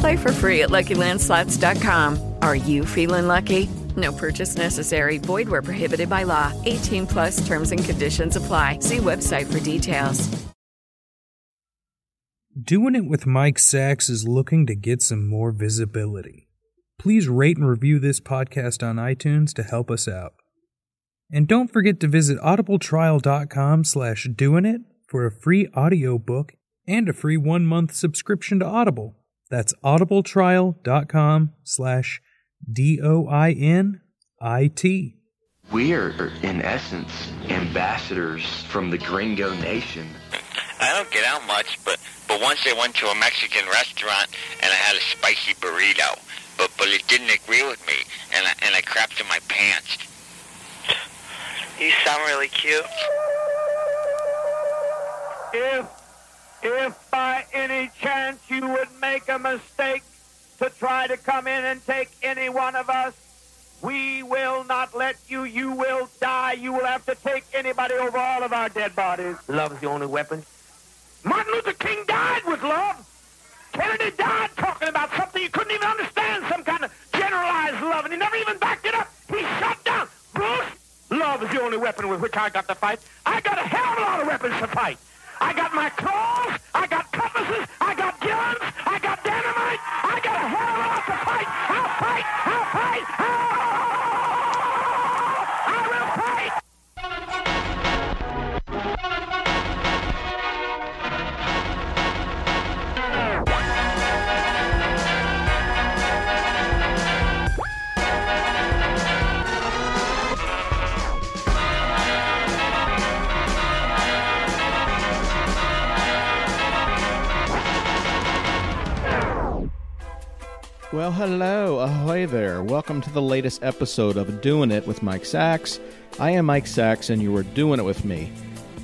Play for free at LuckyLandSlots.com. Are you feeling lucky? No purchase necessary. Void where prohibited by law. 18 plus terms and conditions apply. See website for details. Doing It with Mike Sacks is looking to get some more visibility. Please rate and review this podcast on iTunes to help us out. And don't forget to visit audibletrial.com slash doing it for a free audiobook and a free one-month subscription to Audible. That's audibletrial.com slash D-O-I-N-I-T. We are, in essence, ambassadors from the gringo nation. I don't get out much, but but once I went to a Mexican restaurant and I had a spicy burrito, but but it didn't agree with me, and I, and I crapped in my pants. You sound really cute. If, if by any chance you would make a mistake to try to come in and take any one of us, we will not let you. You will die. You will have to take anybody over all of our dead bodies. Love is the only weapon. Martin Luther King died with love. Kennedy died talking about something you couldn't even understand, some kind of generalized love, and he never even backed it up. He shut down. Bruce, love is the only weapon with which I got to fight. I got a hell of a lot of weapons to fight. I got my claws, I got cutlasses, I got guns, I got dynamite, I got a hell of a lot to fight. I'll fight, I'll fight, I'll, Well, hello, ahoy there. Welcome to the latest episode of Doing It with Mike Sacks. I am Mike Sacks, and you are doing it with me.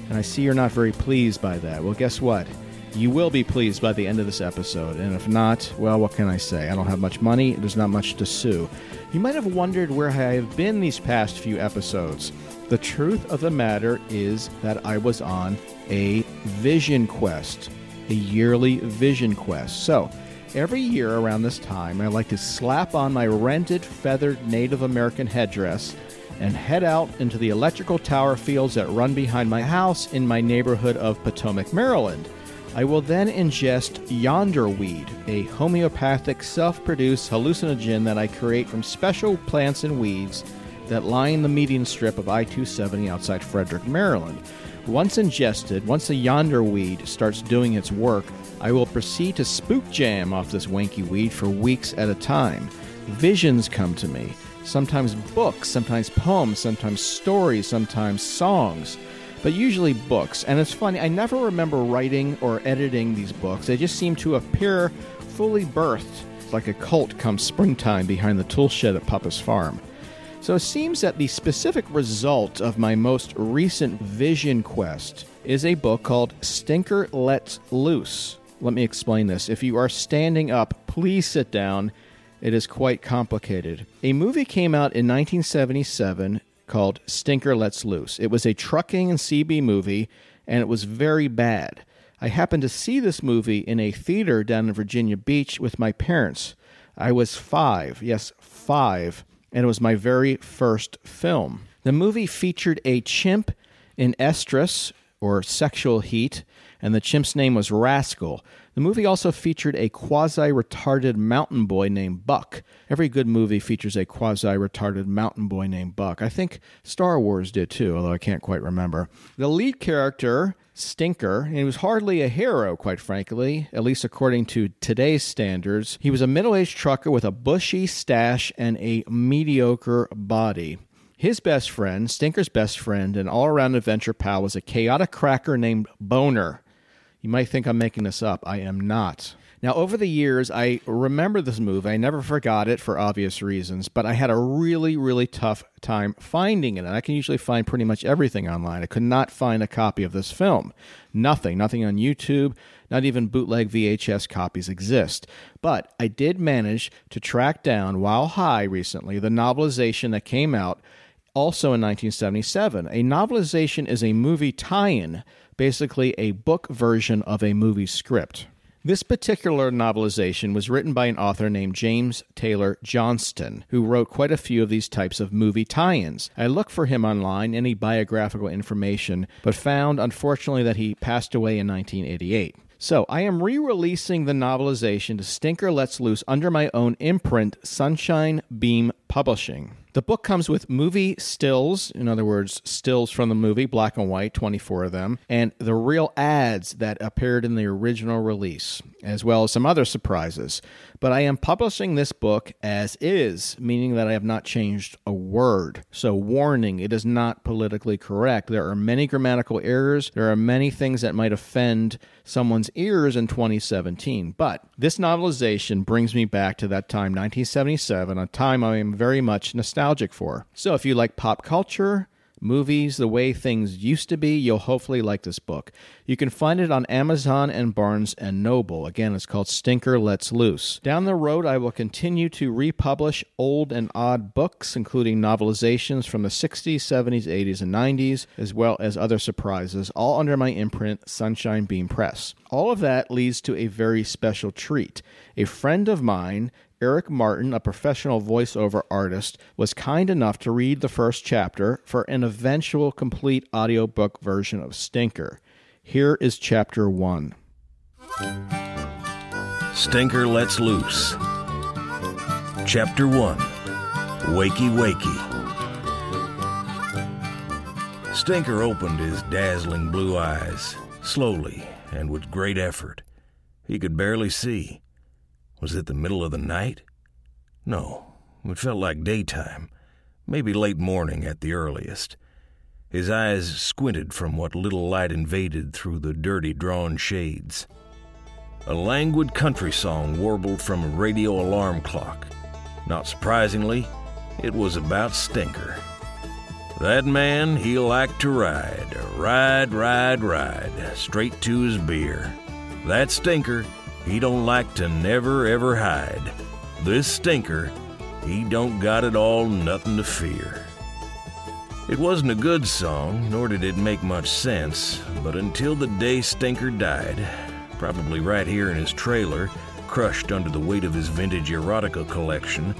And I see you're not very pleased by that. Well, guess what? You will be pleased by the end of this episode. And if not, well, what can I say? I don't have much money, there's not much to sue. You might have wondered where I have been these past few episodes. The truth of the matter is that I was on a vision quest, a yearly vision quest. So, Every year around this time, I like to slap on my rented feathered Native American headdress and head out into the electrical tower fields that run behind my house in my neighborhood of Potomac, Maryland. I will then ingest yonder weed, a homeopathic self produced hallucinogen that I create from special plants and weeds that line the median strip of I 270 outside Frederick, Maryland. Once ingested, once the yonder weed starts doing its work, I will proceed to spook jam off this wanky weed for weeks at a time. Visions come to me. Sometimes books, sometimes poems, sometimes stories, sometimes songs, but usually books. And it's funny, I never remember writing or editing these books. They just seem to appear fully birthed, like a cult come springtime behind the tool shed at Papa's farm. So it seems that the specific result of my most recent vision quest is a book called Stinker Lets Loose. Let me explain this. If you are standing up, please sit down. It is quite complicated. A movie came out in 1977 called Stinker Lets Loose. It was a trucking and CB movie, and it was very bad. I happened to see this movie in a theater down in Virginia Beach with my parents. I was five, yes, five, and it was my very first film. The movie featured a chimp in estrus or Sexual Heat, and the chimp's name was Rascal. The movie also featured a quasi retarded mountain boy named Buck. Every good movie features a quasi retarded mountain boy named Buck. I think Star Wars did too, although I can't quite remember. The lead character, Stinker, and he was hardly a hero, quite frankly, at least according to today's standards. He was a middle aged trucker with a bushy stash and a mediocre body. His best friend, Stinker's best friend, and all around adventure pal, was a chaotic cracker named Boner. You might think I'm making this up. I am not. Now, over the years, I remember this movie. I never forgot it for obvious reasons, but I had a really, really tough time finding it. And I can usually find pretty much everything online. I could not find a copy of this film. Nothing. Nothing on YouTube. Not even bootleg VHS copies exist. But I did manage to track down, while high recently, the novelization that came out also in 1977. A novelization is a movie tie in basically a book version of a movie script. This particular novelization was written by an author named James Taylor Johnston, who wrote quite a few of these types of movie tie ins. I looked for him online, any biographical information, but found, unfortunately, that he passed away in 1988. So I am re releasing the novelization to Stinker Lets Loose under my own imprint, Sunshine Beam Publishing. The book comes with movie stills, in other words, stills from the movie, black and white, 24 of them, and the real ads that appeared in the original release, as well as some other surprises. But I am publishing this book as is, meaning that I have not changed a word. So, warning, it is not politically correct. There are many grammatical errors, there are many things that might offend someone's ears in 2017. But this novelization brings me back to that time, 1977, a time I am very much nostalgic for. So if you like pop culture, movies, the way things used to be, you'll hopefully like this book. You can find it on Amazon and Barnes and Noble. Again, it's called Stinker Lets Loose. Down the road, I will continue to republish old and odd books, including novelizations from the 60s, 70s, 80s, and 90s, as well as other surprises, all under my imprint, Sunshine Beam Press. All of that leads to a very special treat. A friend of mine Eric Martin, a professional voiceover artist, was kind enough to read the first chapter for an eventual complete audiobook version of Stinker. Here is chapter 1. Stinker Lets Loose. Chapter 1 Wakey Wakey. Stinker opened his dazzling blue eyes, slowly and with great effort. He could barely see. Was it the middle of the night? No, it felt like daytime, maybe late morning at the earliest. His eyes squinted from what little light invaded through the dirty drawn shades. A languid country song warbled from a radio alarm clock. Not surprisingly, it was about Stinker. That man, he liked to ride, ride, ride, ride, straight to his beer. That Stinker, he don't like to never ever hide. This stinker, he don't got it all nothing to fear. It wasn't a good song, nor did it make much sense, but until the day Stinker died, probably right here in his trailer, crushed under the weight of his vintage erotica collection,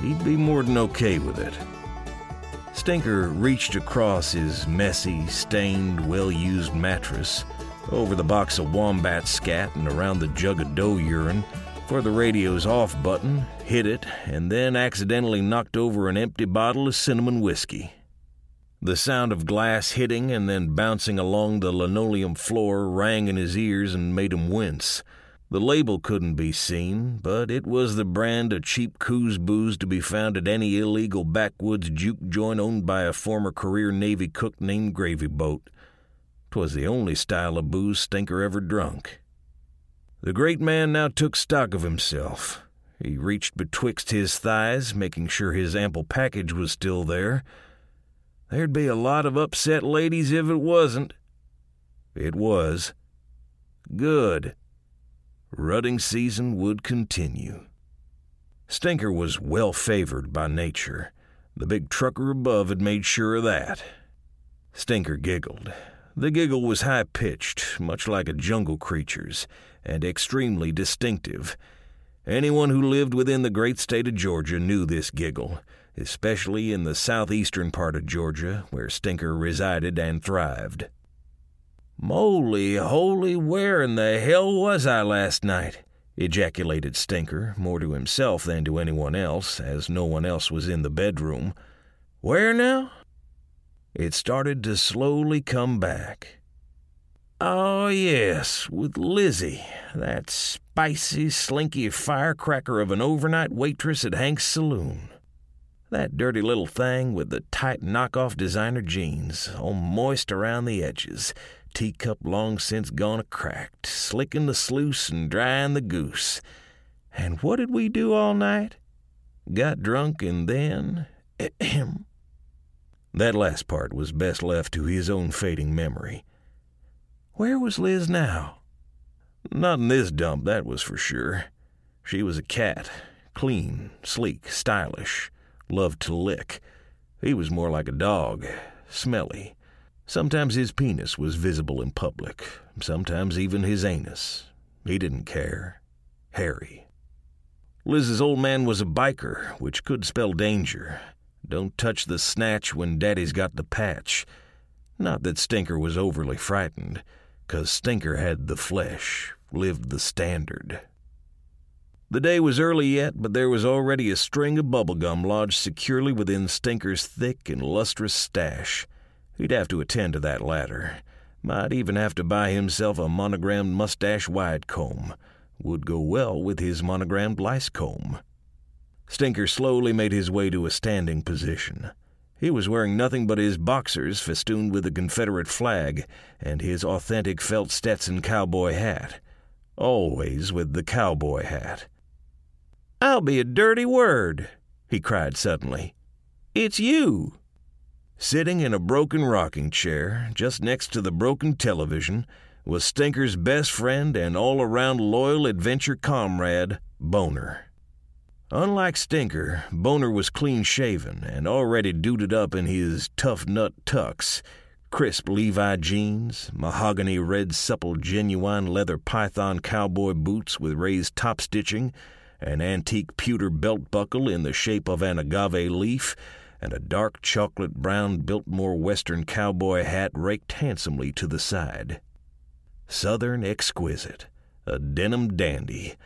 he'd be more than okay with it. Stinker reached across his messy, stained, well used mattress over the box of wombat scat and around the jug of doe urine for the radio's off button, hit it, and then accidentally knocked over an empty bottle of cinnamon whiskey. The sound of glass hitting and then bouncing along the linoleum floor rang in his ears and made him wince. The label couldn't be seen, but it was the brand of cheap coos booze to be found at any illegal backwoods juke joint owned by a former career Navy cook named Gravy Boat. 'Twas the only style of booze Stinker ever drunk. The great man now took stock of himself. He reached betwixt his thighs, making sure his ample package was still there. There'd be a lot of upset ladies if it wasn't. It was. Good. Rutting season would continue. Stinker was well favored by nature. The big trucker above had made sure of that. Stinker giggled. The giggle was high pitched, much like a jungle creature's, and extremely distinctive. Anyone who lived within the great state of Georgia knew this giggle, especially in the southeastern part of Georgia, where Stinker resided and thrived. Moly holy, where in the hell was I last night? ejaculated Stinker, more to himself than to anyone else, as no one else was in the bedroom. Where now? It started to slowly come back. Oh, yes, with Lizzie, that spicy, slinky firecracker of an overnight waitress at Hank's Saloon. That dirty little thing with the tight knockoff designer jeans, all moist around the edges, teacup long since gone a cracked, slicking the sluice and drying the goose. And what did we do all night? Got drunk and then. Ahem. That last part was best left to his own fading memory. Where was Liz now? Not in this dump, that was for sure. She was a cat, clean, sleek, stylish, loved to lick. He was more like a dog, smelly, Sometimes his penis was visible in public, sometimes even his anus. He didn't care. Harry. Liz's old man was a biker, which could spell danger. Don't touch the snatch when daddy's got the patch. Not that Stinker was overly frightened, 'cause Stinker had the flesh, lived the standard. The day was early yet, but there was already a string of bubblegum lodged securely within Stinker's thick and lustrous stash. He'd have to attend to that latter. Might even have to buy himself a monogrammed mustache wide comb. Would go well with his monogrammed lice comb. Stinker slowly made his way to a standing position. He was wearing nothing but his boxers festooned with the Confederate flag and his authentic felt Stetson cowboy hat. Always with the cowboy hat. I'll be a dirty word, he cried suddenly. It's you. Sitting in a broken rocking chair, just next to the broken television, was Stinker's best friend and all around loyal adventure comrade, Boner. Unlike Stinker, Boner was clean shaven and already duded up in his tough nut tux, crisp Levi jeans, mahogany red supple genuine leather python cowboy boots with raised top stitching, an antique pewter belt buckle in the shape of an agave leaf, and a dark chocolate brown Biltmore Western cowboy hat raked handsomely to the side. Southern exquisite, a denim dandy,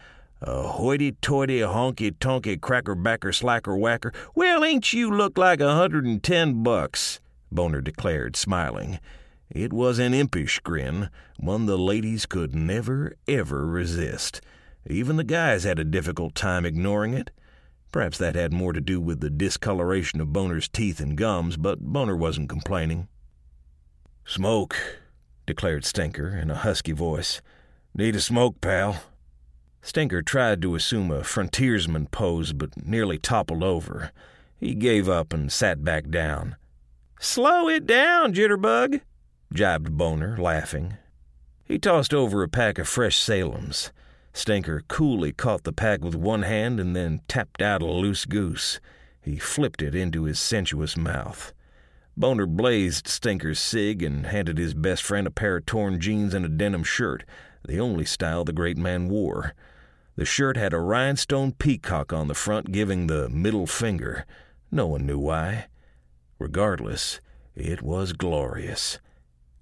a hoity-toity, honky-tonky, cracker-backer, slacker-whacker. Well, ain't you look like a hundred and ten bucks? Boner declared, smiling. It was an impish grin, one the ladies could never, ever resist. Even the guys had a difficult time ignoring it. Perhaps that had more to do with the discoloration of Boner's teeth and gums, but Boner wasn't complaining. Smoke, declared Stinker in a husky voice. Need a smoke, pal. Stinker tried to assume a frontiersman pose, but nearly toppled over. He gave up and sat back down. Slow it down, Jitterbug, jibed Boner, laughing. He tossed over a pack of fresh Salem's. Stinker coolly caught the pack with one hand and then tapped out a loose goose. He flipped it into his sensuous mouth. Boner blazed Stinker's cig and handed his best friend a pair of torn jeans and a denim shirt, the only style the great man wore. The shirt had a rhinestone peacock on the front giving the middle finger. No one knew why. Regardless, it was glorious.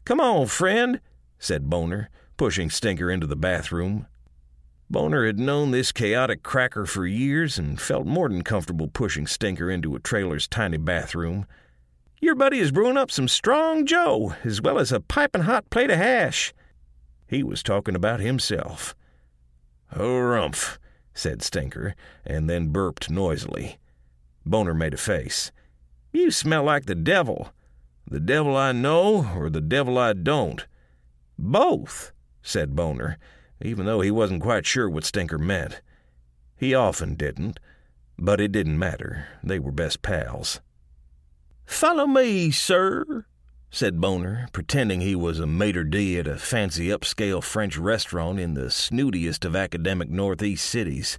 Come on, friend, said Boner, pushing Stinker into the bathroom. Boner had known this chaotic cracker for years and felt more than comfortable pushing Stinker into a trailer's tiny bathroom. Your buddy is brewing up some strong Joe, as well as a piping hot plate of hash. He was talking about himself. Oh, Harumph, said Stinker, and then burped noisily. Boner made a face. You smell like the devil. The devil I know or the devil I don't? Both, said Boner even though he wasn't quite sure what Stinker meant. He often didn't, but it didn't matter. They were best pals. Follow me, sir, said Boner, pretending he was a maitre d' at a fancy upscale French restaurant in the snootiest of academic northeast cities.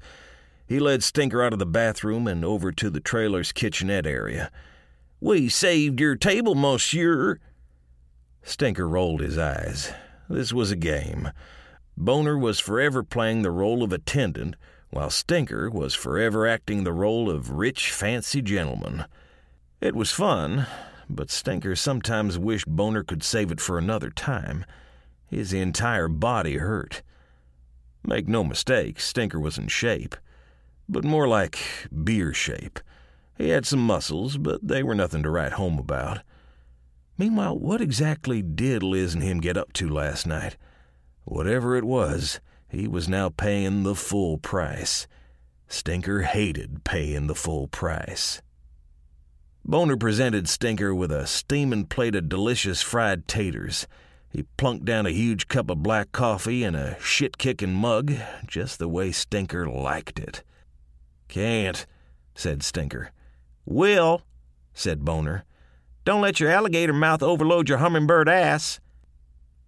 He led Stinker out of the bathroom and over to the trailer's kitchenette area. We saved your table, monsieur. Stinker rolled his eyes. This was a game. Boner was forever playing the role of attendant, while Stinker was forever acting the role of rich, fancy gentleman. It was fun, but Stinker sometimes wished Boner could save it for another time. His entire body hurt. Make no mistake, Stinker was in shape, but more like beer shape. He had some muscles, but they were nothing to write home about. Meanwhile, what exactly did Liz and him get up to last night? Whatever it was, he was now paying the full price. Stinker hated paying the full price. Boner presented Stinker with a steaming plate of delicious fried taters. He plunked down a huge cup of black coffee in a shit kicking mug, just the way Stinker liked it. Can't, said Stinker. Will, said Boner. Don't let your alligator mouth overload your hummingbird ass.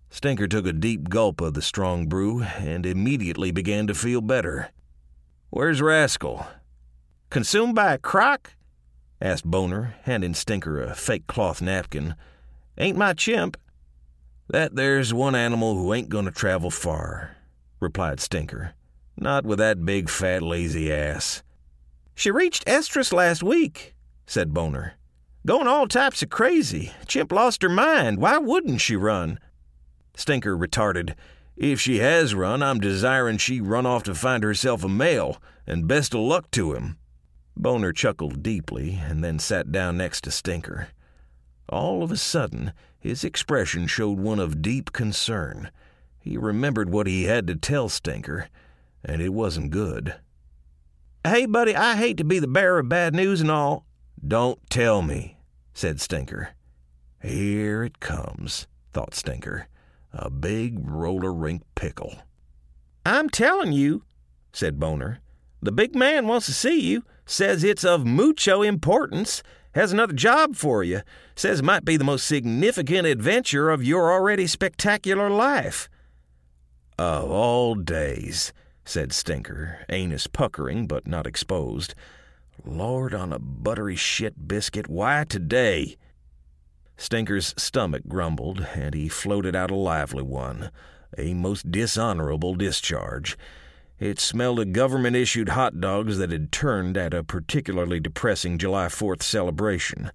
Stinker took a deep gulp of the strong brew and immediately began to feel better. Where's Rascal? Consumed by a croc? Asked Boner, handing Stinker a fake cloth napkin. Ain't my chimp. That there's one animal who ain't gonna travel far, replied Stinker. Not with that big, fat, lazy ass. She reached estrus last week, said Boner. Going all types of crazy. Chimp lost her mind. Why wouldn't she run? Stinker retorted. If she has run, I'm desiring she run off to find herself a male, and best of luck to him. Boner chuckled deeply and then sat down next to Stinker. All of a sudden, his expression showed one of deep concern. He remembered what he had to tell Stinker, and it wasn't good. Hey, buddy, I hate to be the bearer of bad news and all. Don't tell me, said Stinker. Here it comes, thought Stinker. A big roller rink pickle. I'm telling you, said Boner. The big man wants to see you, says it's of mucho importance, has another job for you, says it might be the most significant adventure of your already spectacular life. Of all days, said Stinker, anus puckering but not exposed. Lord on a buttery shit biscuit, why today? Stinker's stomach grumbled, and he floated out a lively one, a most dishonorable discharge. It smelled of government issued hot dogs that had turned at a particularly depressing July 4th celebration.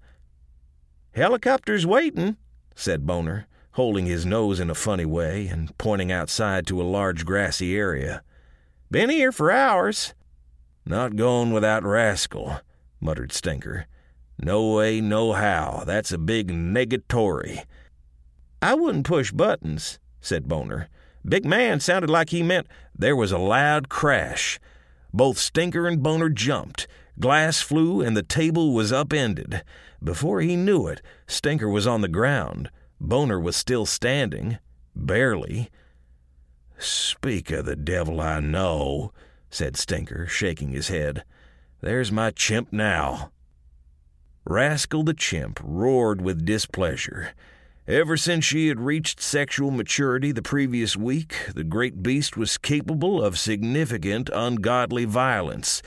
Helicopter's waiting, said Boner, holding his nose in a funny way and pointing outside to a large grassy area. Been here for hours. Not going without Rascal, muttered Stinker. No way, no how. That's a big negatory. I wouldn't push buttons, said Boner. Big man sounded like he meant there was a loud crash. Both Stinker and Boner jumped. Glass flew and the table was upended. Before he knew it, Stinker was on the ground. Boner was still standing. Barely. Speak of the devil I know, said Stinker, shaking his head. There's my chimp now. Rascal the chimp roared with displeasure. Ever since she had reached sexual maturity the previous week, the great beast was capable of significant ungodly violence.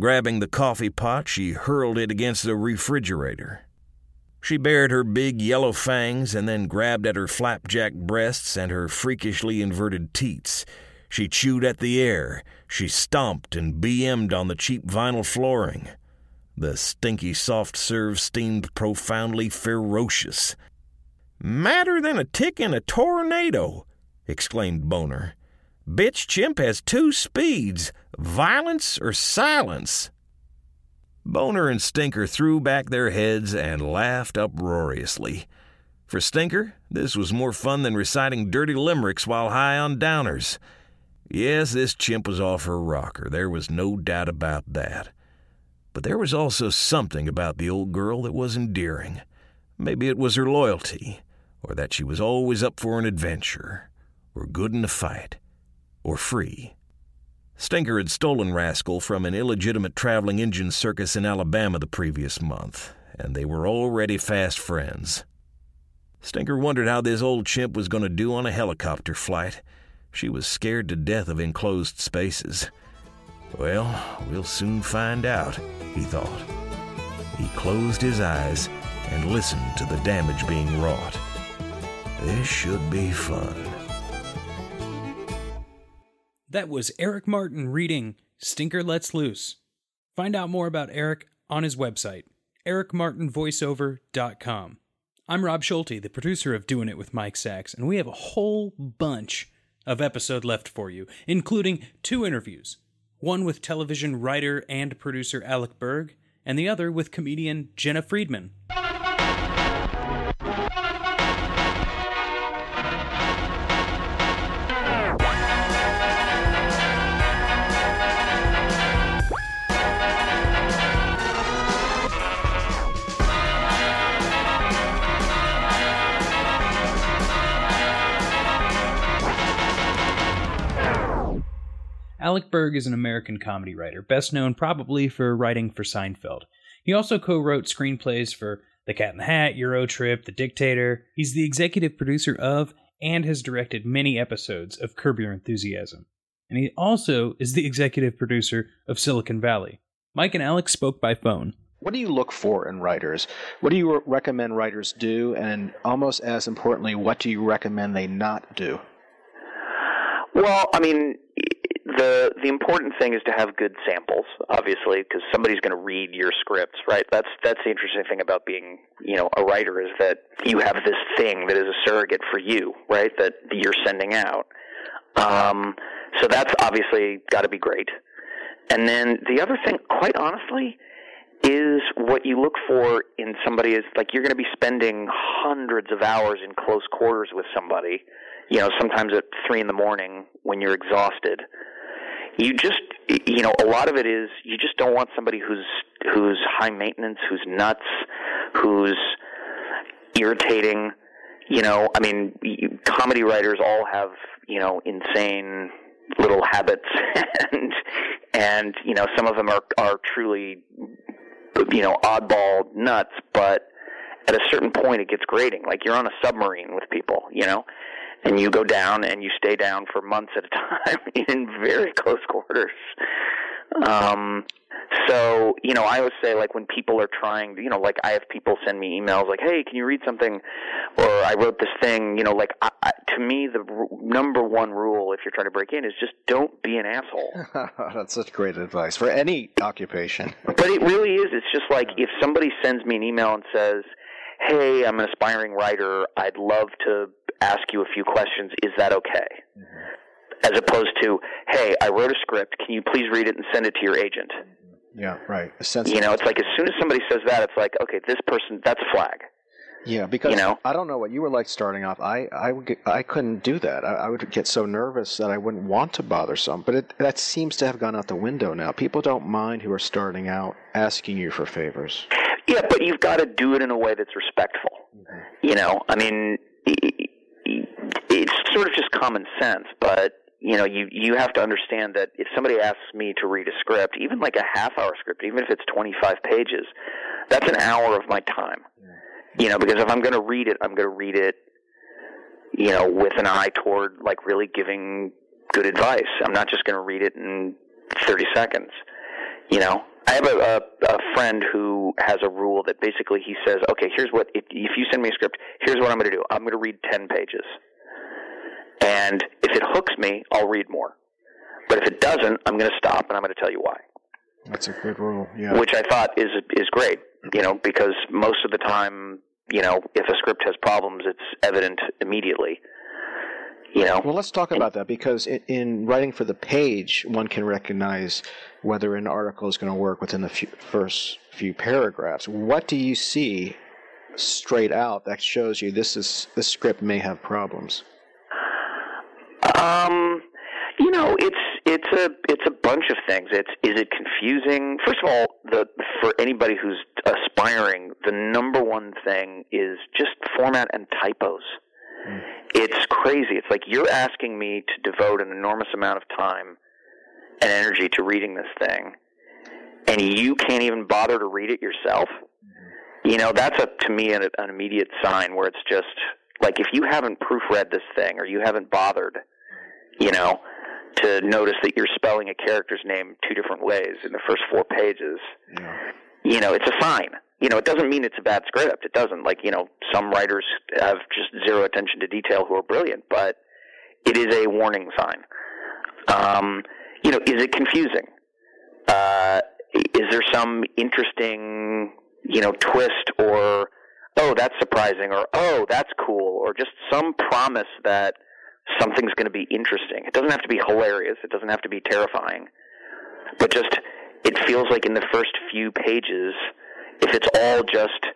Grabbing the coffee pot, she hurled it against the refrigerator. She bared her big yellow fangs and then grabbed at her flapjack breasts and her freakishly inverted teats. She chewed at the air. She stomped and BM'd on the cheap vinyl flooring. The stinky soft serve steamed profoundly ferocious. Madder than a tick in a tornado, exclaimed Boner. Bitch chimp has two speeds violence or silence. Boner and Stinker threw back their heads and laughed uproariously. For Stinker, this was more fun than reciting dirty limericks while high on downers. Yes, this chimp was off her rocker, there was no doubt about that. But there was also something about the old girl that was endearing. Maybe it was her loyalty, or that she was always up for an adventure, or good in a fight, or free. Stinker had stolen Rascal from an illegitimate traveling engine circus in Alabama the previous month, and they were already fast friends. Stinker wondered how this old chimp was going to do on a helicopter flight. She was scared to death of enclosed spaces. Well, we'll soon find out, he thought. He closed his eyes and listened to the damage being wrought. This should be fun. That was Eric Martin reading Stinker Lets Loose. Find out more about Eric on his website, ericmartinvoiceover.com. I'm Rob Schulte, the producer of Doing It with Mike Sacks, and we have a whole bunch of episode left for you, including two interviews. One with television writer and producer Alec Berg, and the other with comedian Jena Friedman. Alec Berg is an American comedy writer, best known probably for writing for Seinfeld. He also co wrote screenplays for The Cat in the Hat, Euro Trip, The Dictator. He's the executive producer of and has directed many episodes of Curb Your Enthusiasm. And he also is the executive producer of Silicon Valley. Mike and Alex spoke by phone. What do you look for in writers? What do you recommend writers do? And almost as importantly, what do you recommend they not do? Well, I mean, the the important thing is to have good samples, obviously, because somebody's going to read your scripts, right? That's that's the interesting thing about being, you know, a writer is that you have this thing that is a surrogate for you, right? That you're sending out. Um, so that's obviously got to be great. And then the other thing, quite honestly, is what you look for in somebody is like you're going to be spending hundreds of hours in close quarters with somebody you know, sometimes at three in the morning when you're exhausted. You just, you know, a lot of it is you just don't want somebody who's who's high maintenance, who's nuts, who's irritating. You know, I mean, you, comedy writers all have you know insane little habits, and and you know some of them are are truly you know oddball nuts, but at a certain point it gets grating. Like you're on a submarine with people, you know, and you go down and you stay down for months at a time in very close quarters. Um, so, you know, I always say like when people are trying, you know, like I have people send me emails like, "Hey, can you read something?" or "I wrote this thing." You know, like I, I, to me, the r- number one rule if you're trying to break in is just don't be an asshole. That's such great advice for any occupation. but it really is. It's just like if somebody sends me an email and says, "Hey, I'm an aspiring writer. I'd love to ask you a few questions. Is that okay?" Mm-hmm. As opposed to, "Hey, I wrote a script. Can you please read it and send it to your agent?" Yeah, right. You know, it's like as soon as somebody says that, it's like, okay, this person, that's a flag. Yeah, because you know? I don't know what you were like starting off. I I would get, I couldn't do that. I, I, would get so nervous that I wouldn't want to bother some. But it, that seems to have gone out the window now. People don't mind who are starting out asking you for favors. Yeah, but you've got to do it in a way that's respectful. Mm-hmm. You know, I mean, sort of just common sense, but you know, you you have to understand that if somebody asks me to read a script, even like a half hour script, even if it's 25 pages, that's an hour of my time. You know, because if I'm going to read it, I'm going to read it, you know, with an eye toward like really giving good advice. I'm not just going to read it in 30 seconds. You know, I have a, a, a friend who has a rule that basically he says, okay, here's what, if, if you send me a script, here's what I'm going to do. I'm going to read 10 pages. And if it hooks me, I'll read more. But if it doesn't, I'm going to stop and I'm going to tell you why. That's a good rule. Yeah. Which I thought is is great, you know, because most of the time, you know, if a script has problems, it's evident immediately. You know. Well, let's talk about that because in, in writing for the page, one can recognize whether an article is going to work within the few, first few paragraphs. What do you see straight out that shows you this is this script may have problems? Um, you know, it's it's a it's a bunch of things. It's is it confusing? First of all, the for anybody who's aspiring, the number one thing is just format and typos. Mm. It's crazy. It's like you're asking me to devote an enormous amount of time and energy to reading this thing, and you can't even bother to read it yourself. Mm-hmm. You know, that's a to me an, an immediate sign where it's just like if you haven't proofread this thing or you haven't bothered you know, to notice that you're spelling a character's name two different ways in the first four pages. Yeah. You know, it's a sign. You know, it doesn't mean it's a bad script. It doesn't. Like, you know, some writers have just zero attention to detail who are brilliant, but it is a warning sign. Um, you know, is it confusing? Uh, is there some interesting, you know, twist or oh, that's surprising, or oh, that's cool, or just some promise that something's going to be interesting. It doesn't have to be hilarious. It doesn't have to be terrifying, but just it feels like in the first few pages, if it's all just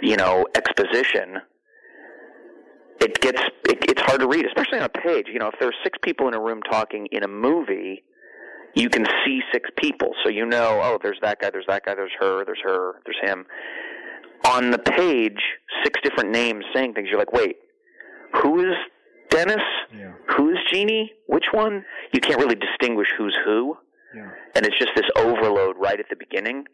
you know exposition, it gets it, it's hard to read, especially on a page. You know, if there's six people in a room talking in a movie, you can see six people, so you know, oh, there's that guy, there's that guy, there's her, there's her, there's him. On the page, six different names saying things. You're like, wait, who is Dennis? Yeah. Who's Jeannie? Which one? You can't really distinguish who's who. Yeah. And it's just this overload right at the beginning.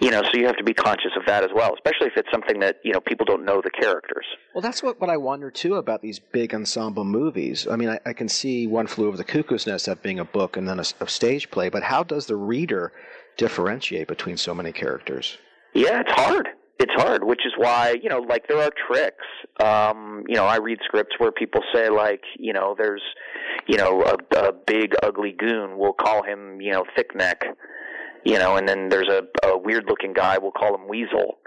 You know, so you have to be conscious of that as well, especially if it's something that, you know, people don't know the characters. Well, that's what, what I wonder too about these big ensemble movies. I mean, I, I can see One Flew Over the Cuckoo's Nest as being a book and then a, a stage play, but how does the reader differentiate between so many characters? Yeah, it's hard. It's hard, which is why, you know, like there are tricks. Um, you know, I read scripts where people say like, you know, there's, you know, a, a big ugly goon. We'll call him, you know, thick neck. You know, and then there's a, a weird looking guy. We'll call him Weasel.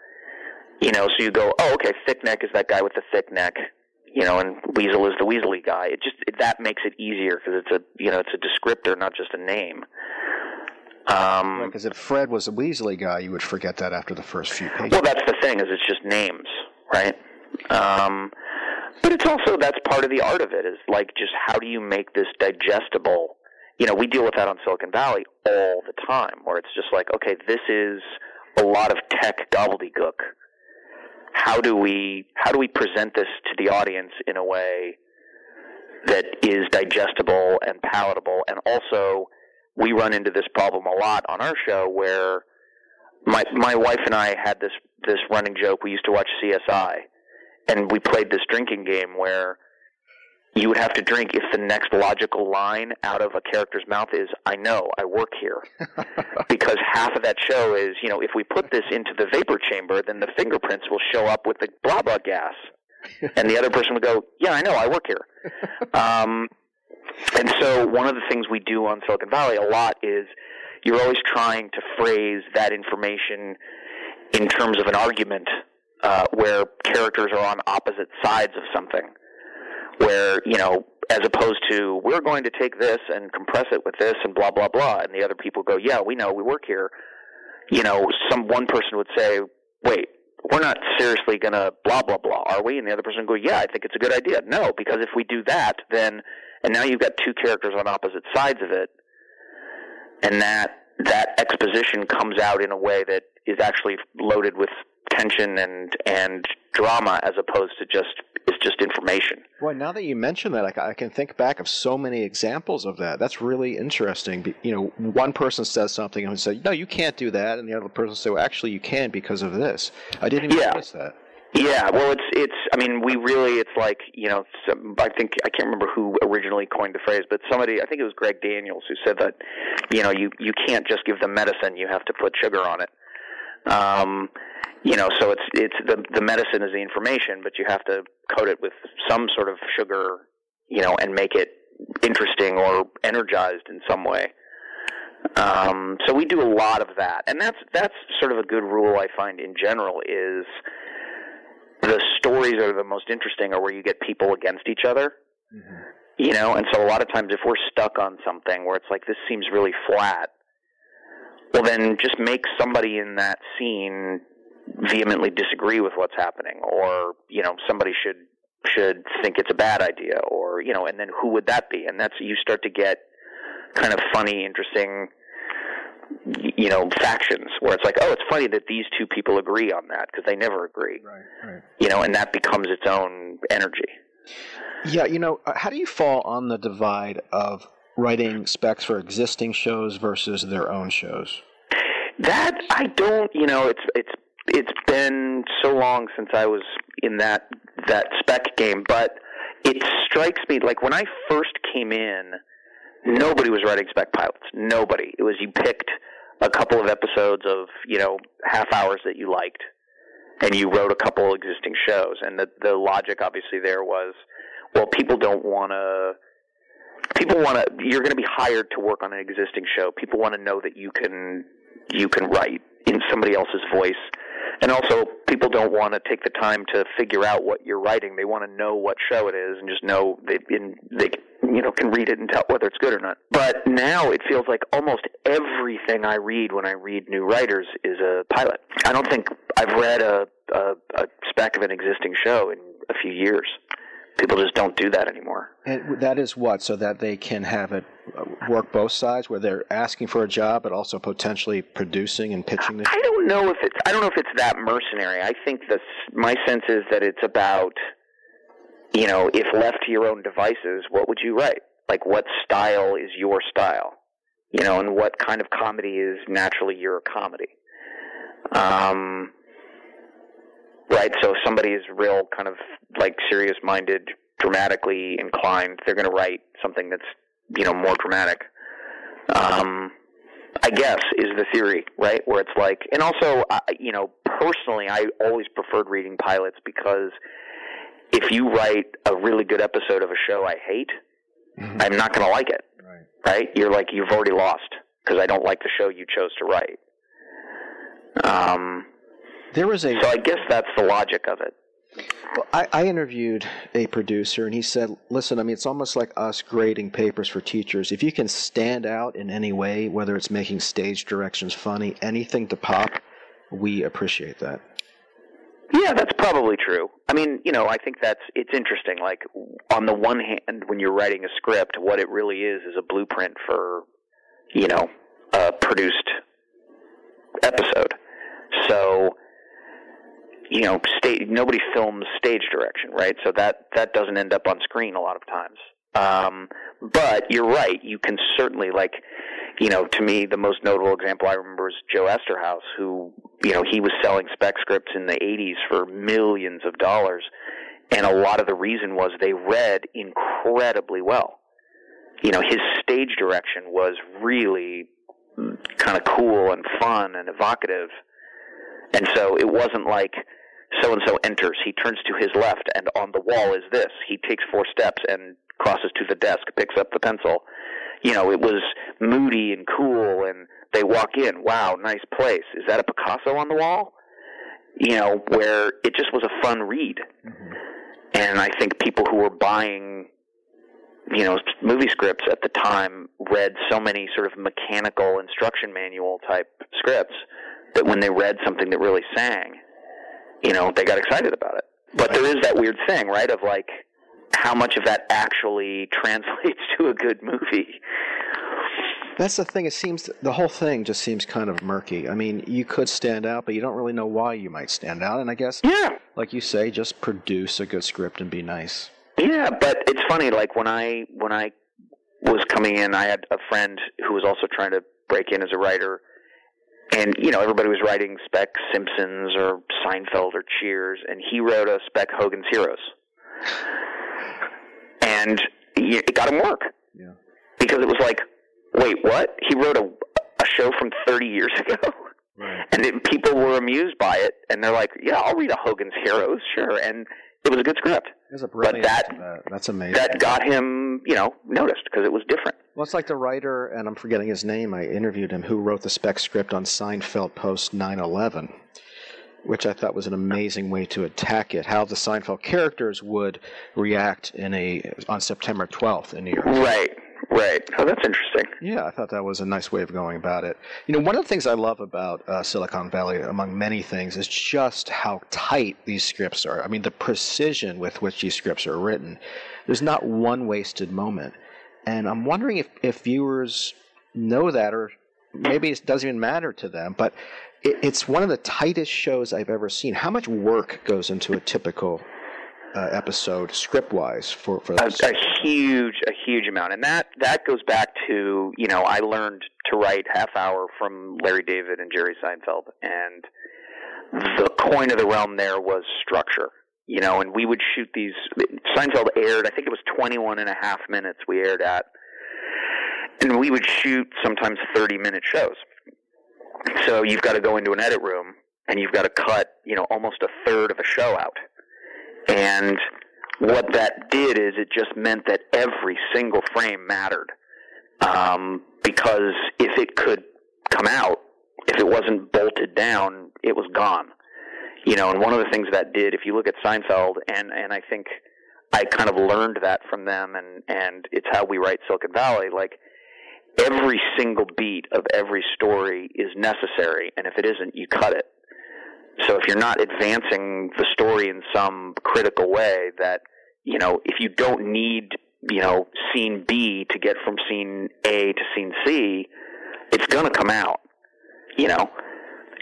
You know, so you go, oh, okay, thick neck is that guy with the thick neck. You know, and Weasel is the Weaselly guy. It just it, that makes it easier because it's a you know it's a descriptor, not just a name. Um, Because if Fred was a Weasley guy, you would forget that after the first few pages. Well, that's the thing is it's just names, right? Um, but it's also that's part of the art of it is like just how do you make this digestible? You know, we deal with that on Silicon Valley all the time, where it's just like, okay, this is a lot of tech gobbledygook. How do we how do we present this to the audience in a way that is digestible and palatable, and also we run into this problem a lot on our show where my my wife and I had this this running joke. We used to watch CSI, and we played this drinking game where you would have to drink if the next logical line out of a character's mouth is "I know, I work here," because half of that show is you know if we put this into the vapor chamber, then the fingerprints will show up with the blah blah gas, and the other person would go, "Yeah, I know, I work here." Um, and so one of the things we do on Silicon Valley a lot is you're always trying to phrase that information in terms of an argument uh, where characters are on opposite sides of something. Where, you know, as opposed to, we're going to take this and compress it with this and blah, blah, blah. And the other people go, yeah, we know, we work here. You know, some one person would say, wait, we're not seriously going to blah, blah, blah, are we? And the other person would go, yeah, I think it's a good idea. No, because if we do that, then and now you've got two characters on opposite sides of it, and that that exposition comes out in a way that is actually loaded with tension and and drama as opposed to just it's just information. Well, now that you mention that, I, I can think back of so many examples of that. That's really interesting. You know, one person says something and say, "No, you can't do that," and the other person say, "Well, actually, you can because of this." I didn't even Yeah. notice that. Yeah, well, it's it's. I mean, we really. It's like you know. Some, I think I can't remember who originally coined the phrase, but somebody. I think it was Greg Daniels who said that. You know, you you can't just give them medicine. You have to put sugar on it. Um, you know, so it's it's the the medicine is the information, but you have to coat it with some sort of sugar. You know, and make it interesting or energized in some way. Um, so we do a lot of that, and that's that's sort of a good rule I find in general is the stories that are the most interesting are where you get people against each other. Mm-hmm. You know, and so a lot of times if we're stuck on something where it's like this seems really flat, well then just make somebody in that scene vehemently disagree with what's happening or, you know, somebody should should think it's a bad idea or, you know, and then who would that be? And that's you start to get kind of funny, interesting you know, factions where it's like, oh, it's funny that these two people agree on that because they never agree. Right, right. You know, and that becomes its own energy. Yeah, you know, uh, how do you fall on the divide of writing specs for existing shows versus their own shows? That I don't, you know, it's it's it's been so long since I was in that that spec game, but it strikes me like when I first came in, nobody was writing spec pilots. Nobody. It was you picked a couple of episodes of you know half hours that you liked, and you wrote a couple of existing shows. And the the logic obviously there was, well, people don't want to. People want to. You're going to be hired to work on an existing show. People want to know that you can you can write in somebody else's voice And also, people don't want to take the time to figure out what you're writing. They want to know what show it is and just know they in, they you know can read it and tell whether it's good or not. But now it feels like almost everything I read when I read new writers is a pilot. I don't think I've read a a, a spec of an existing show in a few years. People just don't do that anymore. And that is what, so that they can have it work both sides, where they're asking for a job, but also potentially producing and pitching the. I don't know if it's I don't know if it's that mercenary. I think the my sense is that it's about you know if left to your own devices, what would you write? Like what style is your style? You know, and what kind of comedy is naturally your comedy? Um, right. So if somebody is real kind of like serious minded, dramatically inclined, they're going to write something that's you know more dramatic. Um, I guess is the theory, right? Where it's like, and also, I, you know, personally, I always preferred reading pilots because if you write a really good episode of a show I hate, mm-hmm. I'm not going to like it. Right. Right? You're like, you've already lost because I don't like the show you chose to write. Um, there was a. So I guess that's the logic of it. Well, I, I, interviewed a producer, and he said, "Listen, I mean, it's almost like us grading papers for teachers. If you can stand out in any way, whether it's making stage directions funny, anything to pop, we appreciate that." Yeah, that's probably true. I mean, you know, I think that's it's interesting. Like on the one hand, when you're writing a script, what it really is is a blueprint for, you know, a produced episode. So you know, stage, nobody films stage direction, right? So that that doesn't end up on screen a lot of times. Um, but you're right. You can certainly like, you know, to me the most notable example I remember is Joe Eszterhas, who you know he was selling spec scripts in the 80s for millions of dollars, and a lot of the reason was they read incredibly well. You know, his stage direction was really kind of cool and fun and evocative. And so it wasn't like so and so enters. He turns to his left, and on the wall is this. He takes four steps and crosses to the desk, picks up the pencil. You know, it was moody and cool, and they walk in. Wow, nice place. Is that a Picasso on the wall? You know, where it just was a fun read. Mm-hmm. And I think people who were buying, you know, movie scripts at the time read so many sort of mechanical instruction manual type scripts that when they read something that really sang, you know, they got excited about it. But there is that weird thing, right, of like how much of that actually translates to a good movie. That's the thing. It seems the whole thing just seems kind of murky. I mean, you could stand out, but you don't really know why you might stand out. And I guess, yeah, like you say, just produce a good script and be nice. Yeah, but it's funny. Like when I when I was coming in, I had a friend who was also trying to break in as a writer, and you know everybody was writing spec Simpsons or Seinfeld or Cheers, and he wrote a spec Hogan's Heroes, and it got him work. Yeah. Because it was like, wait, what? He wrote a a show from 30 years ago. Right. And it, people were amused by it, and they're like, "Yeah, I'll read a Hogan's Heroes, sure." And it was a good script. A brilliant but that, that, That's amazing. That got him, you know, noticed because it was different. Well, it's like the writer, and I'm forgetting his name. I interviewed him, who wrote the spec script on Seinfeld post 9/11, which I thought was an amazing way to attack it. How the Seinfeld characters would react in a on September 12th in New York. Right. Right. Oh, that's interesting. Yeah, I thought that was a nice way of going about it. You know, one of the things I love about uh, Silicon Valley, among many things, is just how tight these scripts are. I mean, the precision with which these scripts are written. There's not one wasted moment. And I'm wondering if, if viewers know that, or maybe it doesn't even matter to them, but it, it's one of the tightest shows I've ever seen. How much work goes into a typical uh, episode script wise for for a, a, huge a huge amount. And that that goes back to you know I learned to write half hour from Larry David and Jerry Seinfeld. And the coin of the realm there was structure you know and we would shoot these Seinfeld aired I think it was 21 and a half minutes we aired at. And we would shoot sometimes 30 minute shows so you've got to go into an edit room and you've got to cut you know almost a third of a show out and what that did is it just meant that every single frame mattered. Um, because if it could come out, if it wasn't bolted down, it was gone. You know, and one of the things that did, if you look at Seinfeld, and and I think I kind of learned that from them, and and it's how we write Silicon Valley. Like every single beat of every story is necessary, and if it isn't, you cut it. So if you're not advancing the story in some critical way, that you know, if you don't need you know scene B to get from scene A to scene C, it's going to come out. You know,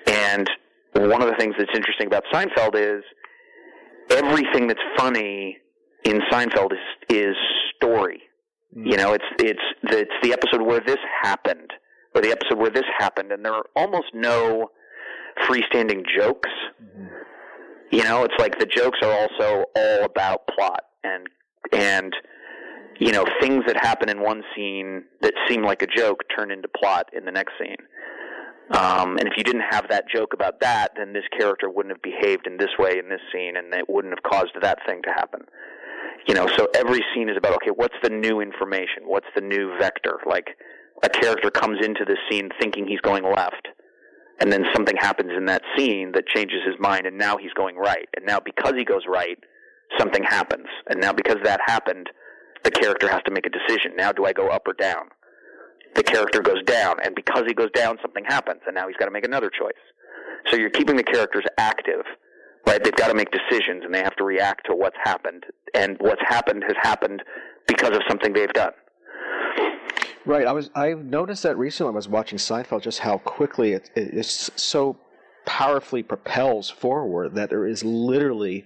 and one of the things that's interesting about Seinfeld is everything that's funny in Seinfeld is is story. You know, it's it's the, it's the episode where this happened, or the episode where this happened, and there are almost no freestanding jokes. You know, it's like the jokes are also all about plot and and you know things that happen in one scene that seem like a joke turn into plot in the next scene. Um, and if you didn't have that joke about that, then this character wouldn't have behaved in this way in this scene, and it wouldn't have caused that thing to happen. You know, so every scene is about okay, what's the new information? What's the new vector? Like a character comes into this scene thinking he's going left, and then something happens in that scene that changes his mind, and now he's going right. And now because he goes right, something happens, and now because that happened, the character has to make a decision. Now, do I go up or down? The character goes down, and because he goes down, something happens, and now he's got to make another choice. So you're keeping the characters active, right? They've got to make decisions, and they have to react to what's happened, and what's happened has happened because of something they've done. Right. I was. I noticed that recently. I was watching Seinfeld. Just how quickly it, it it's so powerfully propels forward that there is literally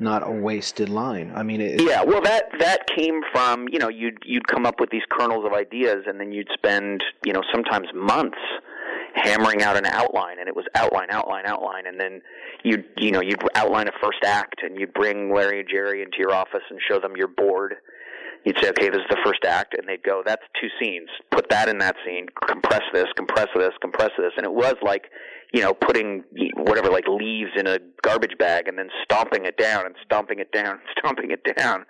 not a wasted line. I mean, it, yeah. Well, that that came from you know you'd you'd come up with these kernels of ideas, and then you'd spend you know sometimes months hammering out an outline, and it was outline, outline, outline, and then you'd you know you'd outline a first act, and you'd bring Larry and Jerry into your office and show them your board. You'd say, okay, this is the first act, and they'd go, that's two scenes. Put that in that scene. Compress this, compress this, compress this, and it was like you know, putting whatever like leaves in a garbage bag and then stomping it down and stomping it down and stomping it down,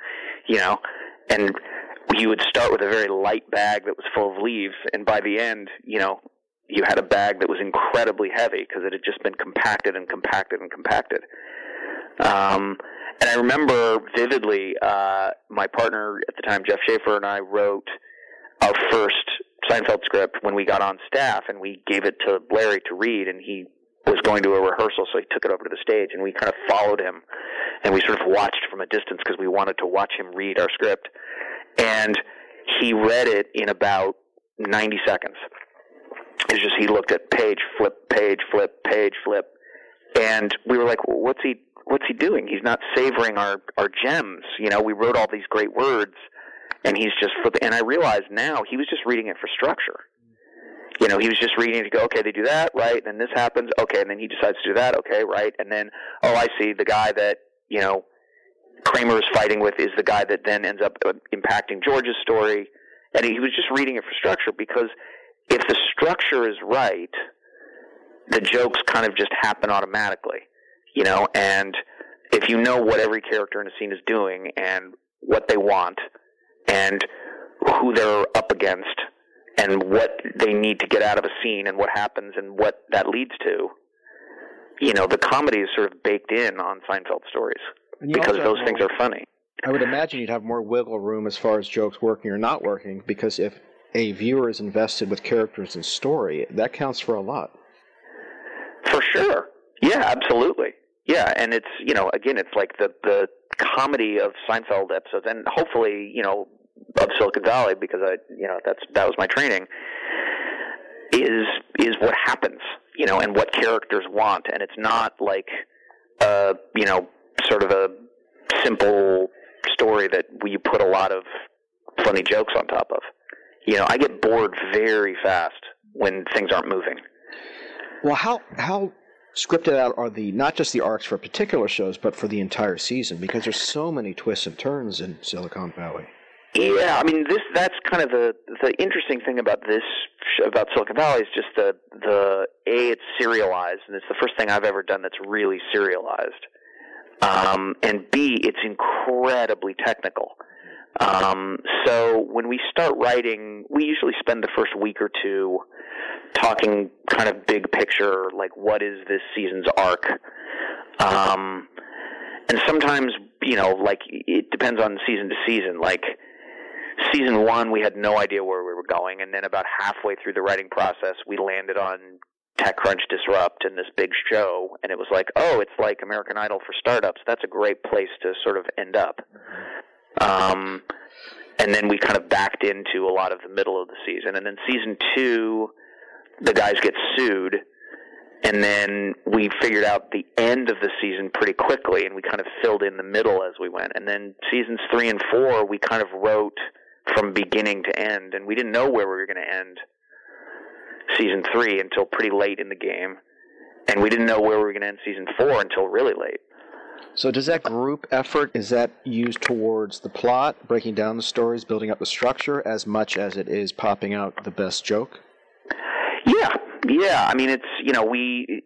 you know, and you would start with a very light bag that was full of leaves, and by the end, you know, you had a bag that was incredibly heavy because it had just been compacted and compacted and compacted. Um, and I remember vividly, uh, my partner at the time, Jeff Schaffer, and I wrote our first Seinfeld script when we got on staff, and we gave it to Larry to read, and he was going to a rehearsal, so he took it over to the stage, and we kind of followed him, and we sort of watched from a distance because we wanted to watch him read our script, and he read it in about 90 seconds. It's just he looked at page, flip, page, flip, page, flip, and we were like, well, "What's he? What's he doing? He's not savoring our our gems." You know, we wrote all these great words and he's just the, and I realized now he was just reading it for structure. You know, he was just reading to go, okay, they do that, right? And then this happens, okay, and then he decides to do that, okay, right? And then, oh, I see, the guy that, you know, Kramer is fighting with is the guy that then ends up uh, impacting George's story. And he was just reading it for structure because if the structure is right, the jokes kind of just happen automatically, you know, and if you know what every character in a scene is doing and what they want, and who they're up against and what they need to get out of a scene and what happens and what that leads to. You know, the comedy is sort of baked in on Seinfeld stories because those things are funny. I would imagine you'd have more wiggle room as far as jokes working or not working because if a viewer is invested with characters and story, that counts for a lot. For sure. Yeah, absolutely. Yeah, and it's you know again it's like the the comedy of Seinfeld episodes, and hopefully you know of Silicon Valley because I you know that's that was my training. Is is what happens, you know, and what characters want, and it's not like uh you know sort of a simple story that you put a lot of funny jokes on top of. You know, I get bored very fast when things aren't moving. Well, how how scripted out are the not just the arcs for particular shows, but for the entire season because there's so many twists and turns in Silicon Valley. Yeah, I mean this that's kind of the the interesting thing about this about Silicon Valley is just the the a it's serialized and it's the first thing I've ever done that's really serialized. Um, and B it's incredibly technical. Um, so when we start writing, we usually spend the first week or two talking kind of big picture, like what is this season's arc. Um, and sometimes, you know, like it depends on season to season. Like season one, we had no idea where we were going, and then about halfway through the writing process, we landed on TechCrunch Disrupt and this big show, and it was like, oh, it's like American Idol for startups. That's a great place to sort of end up. Um, and then we kind of backed into a lot of the middle of the season, and then season two, the guys get sued, and then we figured out the end of the season pretty quickly, and we kind of filled in the middle as we went. And then seasons three and four, we kind of wrote from beginning to end, and we didn't know where we were going to end season three until pretty late in the game, and we didn't know where we were going to end season four until really late. So does that group effort is that used towards the plot, breaking down the stories, building up the structure as much as it is popping out the best joke? Yeah, yeah. I mean, it's you know we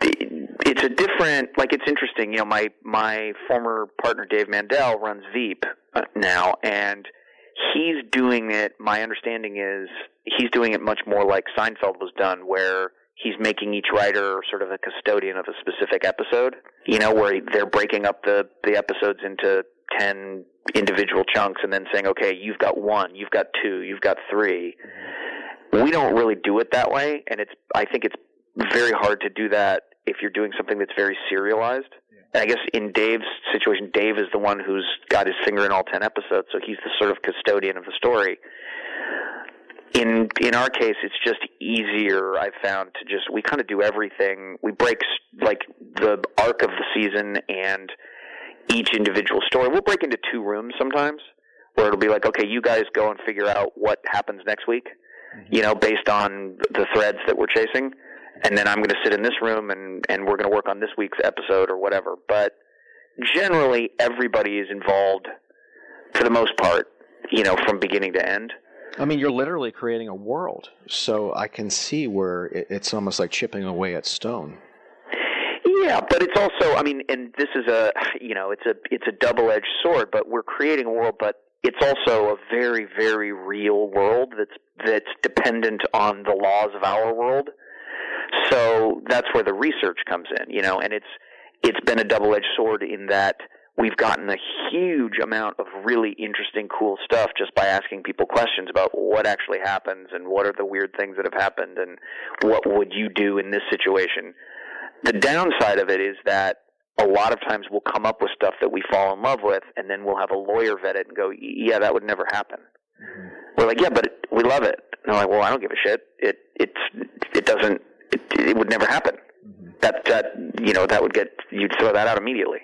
it's a different like it's interesting. You know, my my former partner Dave Mandel runs Veep uh, now, and he's doing it. My understanding is he's doing it much more like Seinfeld was done, where he's making each writer sort of a custodian of a specific episode. You know, where they're breaking up the the episodes into ten individual chunks and then saying, okay, you've got one, you've got two, you've got three. We don't really do it that way, and it's I think it's very hard to do that if you're doing something that's very serialized. And I guess in Dave's situation, Dave is the one who's got his finger in all ten episodes, so he's the sort of custodian of the story. In in our case, it's just easier. I've found to just we kind of do everything. We break like the arc of the season and each individual story. We'll break into two rooms sometimes, where it'll be like, okay, you guys go and figure out what happens next week. Mm-hmm. You know, based on the threads that we're chasing and then I'm going to sit in this room and and we're going to work on this week's episode or whatever. But generally, everybody is involved for the most part. You know, from beginning to end. I mean, you're literally creating a world, so I can see where it's almost like chipping away at stone. Yeah, but it's also, I mean, and this is a, you know, it's a it's a double-edged sword. But we're creating a world, but it's also a very, very real world that's that's dependent on the laws of our world. So that's where the research comes in, you know, and it's it's been a double-edged sword in that we've gotten a huge amount of really interesting, cool stuff just by asking people questions about what actually happens and what are the weird things that have happened and what would you do in this situation. The downside of it is that a lot of times we'll come up with stuff that we fall in love with, and then we'll have a lawyer vet it and go, "Yeah, that would never happen." Mm-hmm. We're like, "Yeah, but it, we love it." And they're like, "Well, I don't give a shit. It it's it doesn't it, it would never happen. Mm-hmm. That that you know that would get you'd throw that out immediately.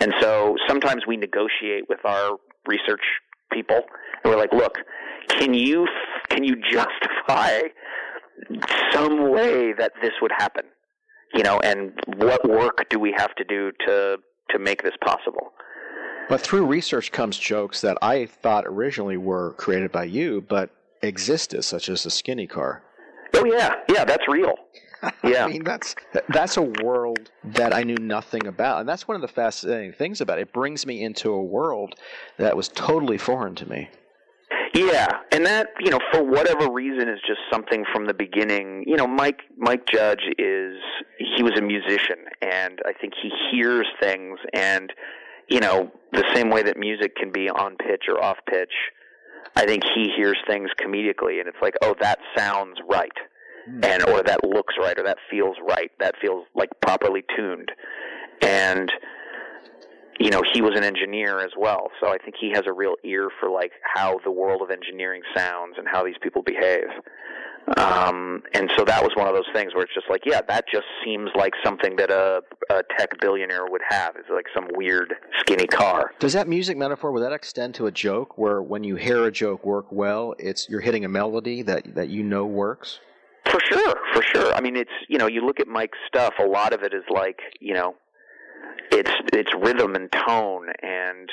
And so sometimes we negotiate with our research people, and we're like, look, can you can you justify some way that this would happen? You know, and what work do we have to do to to make this possible? But through research comes jokes that I thought originally were created by you, but existed, such as the skinny car. Oh yeah, yeah, that's real. Yeah, I mean that's that's a world that I knew nothing about, and that's one of the fascinating things about it. It brings me into a world that was totally foreign to me. Yeah, and that you know, for whatever reason, is just something from the beginning. You know, Mike Mike Judge is he was a musician, and I think he hears things, and you know, the same way that music can be on pitch or off pitch I think he hears things comedically, and it's like, oh, that sounds right. And or that looks right, or that feels right, that feels like properly tuned, and you know he was an engineer as well, so I think he has a real ear for like how the world of engineering sounds and how these people behave. Um, and so that was one of those things where it's just like, yeah, that just seems like something that a, a tech billionaire would have. Is like some weird skinny car. Does that music metaphor would that extend to a joke where when you hear a joke work well, it's you're hitting a melody that that you know works? For sure, for sure. I mean, it's you know, you look at Mike's stuff. A lot of it is like you know, it's it's rhythm and tone and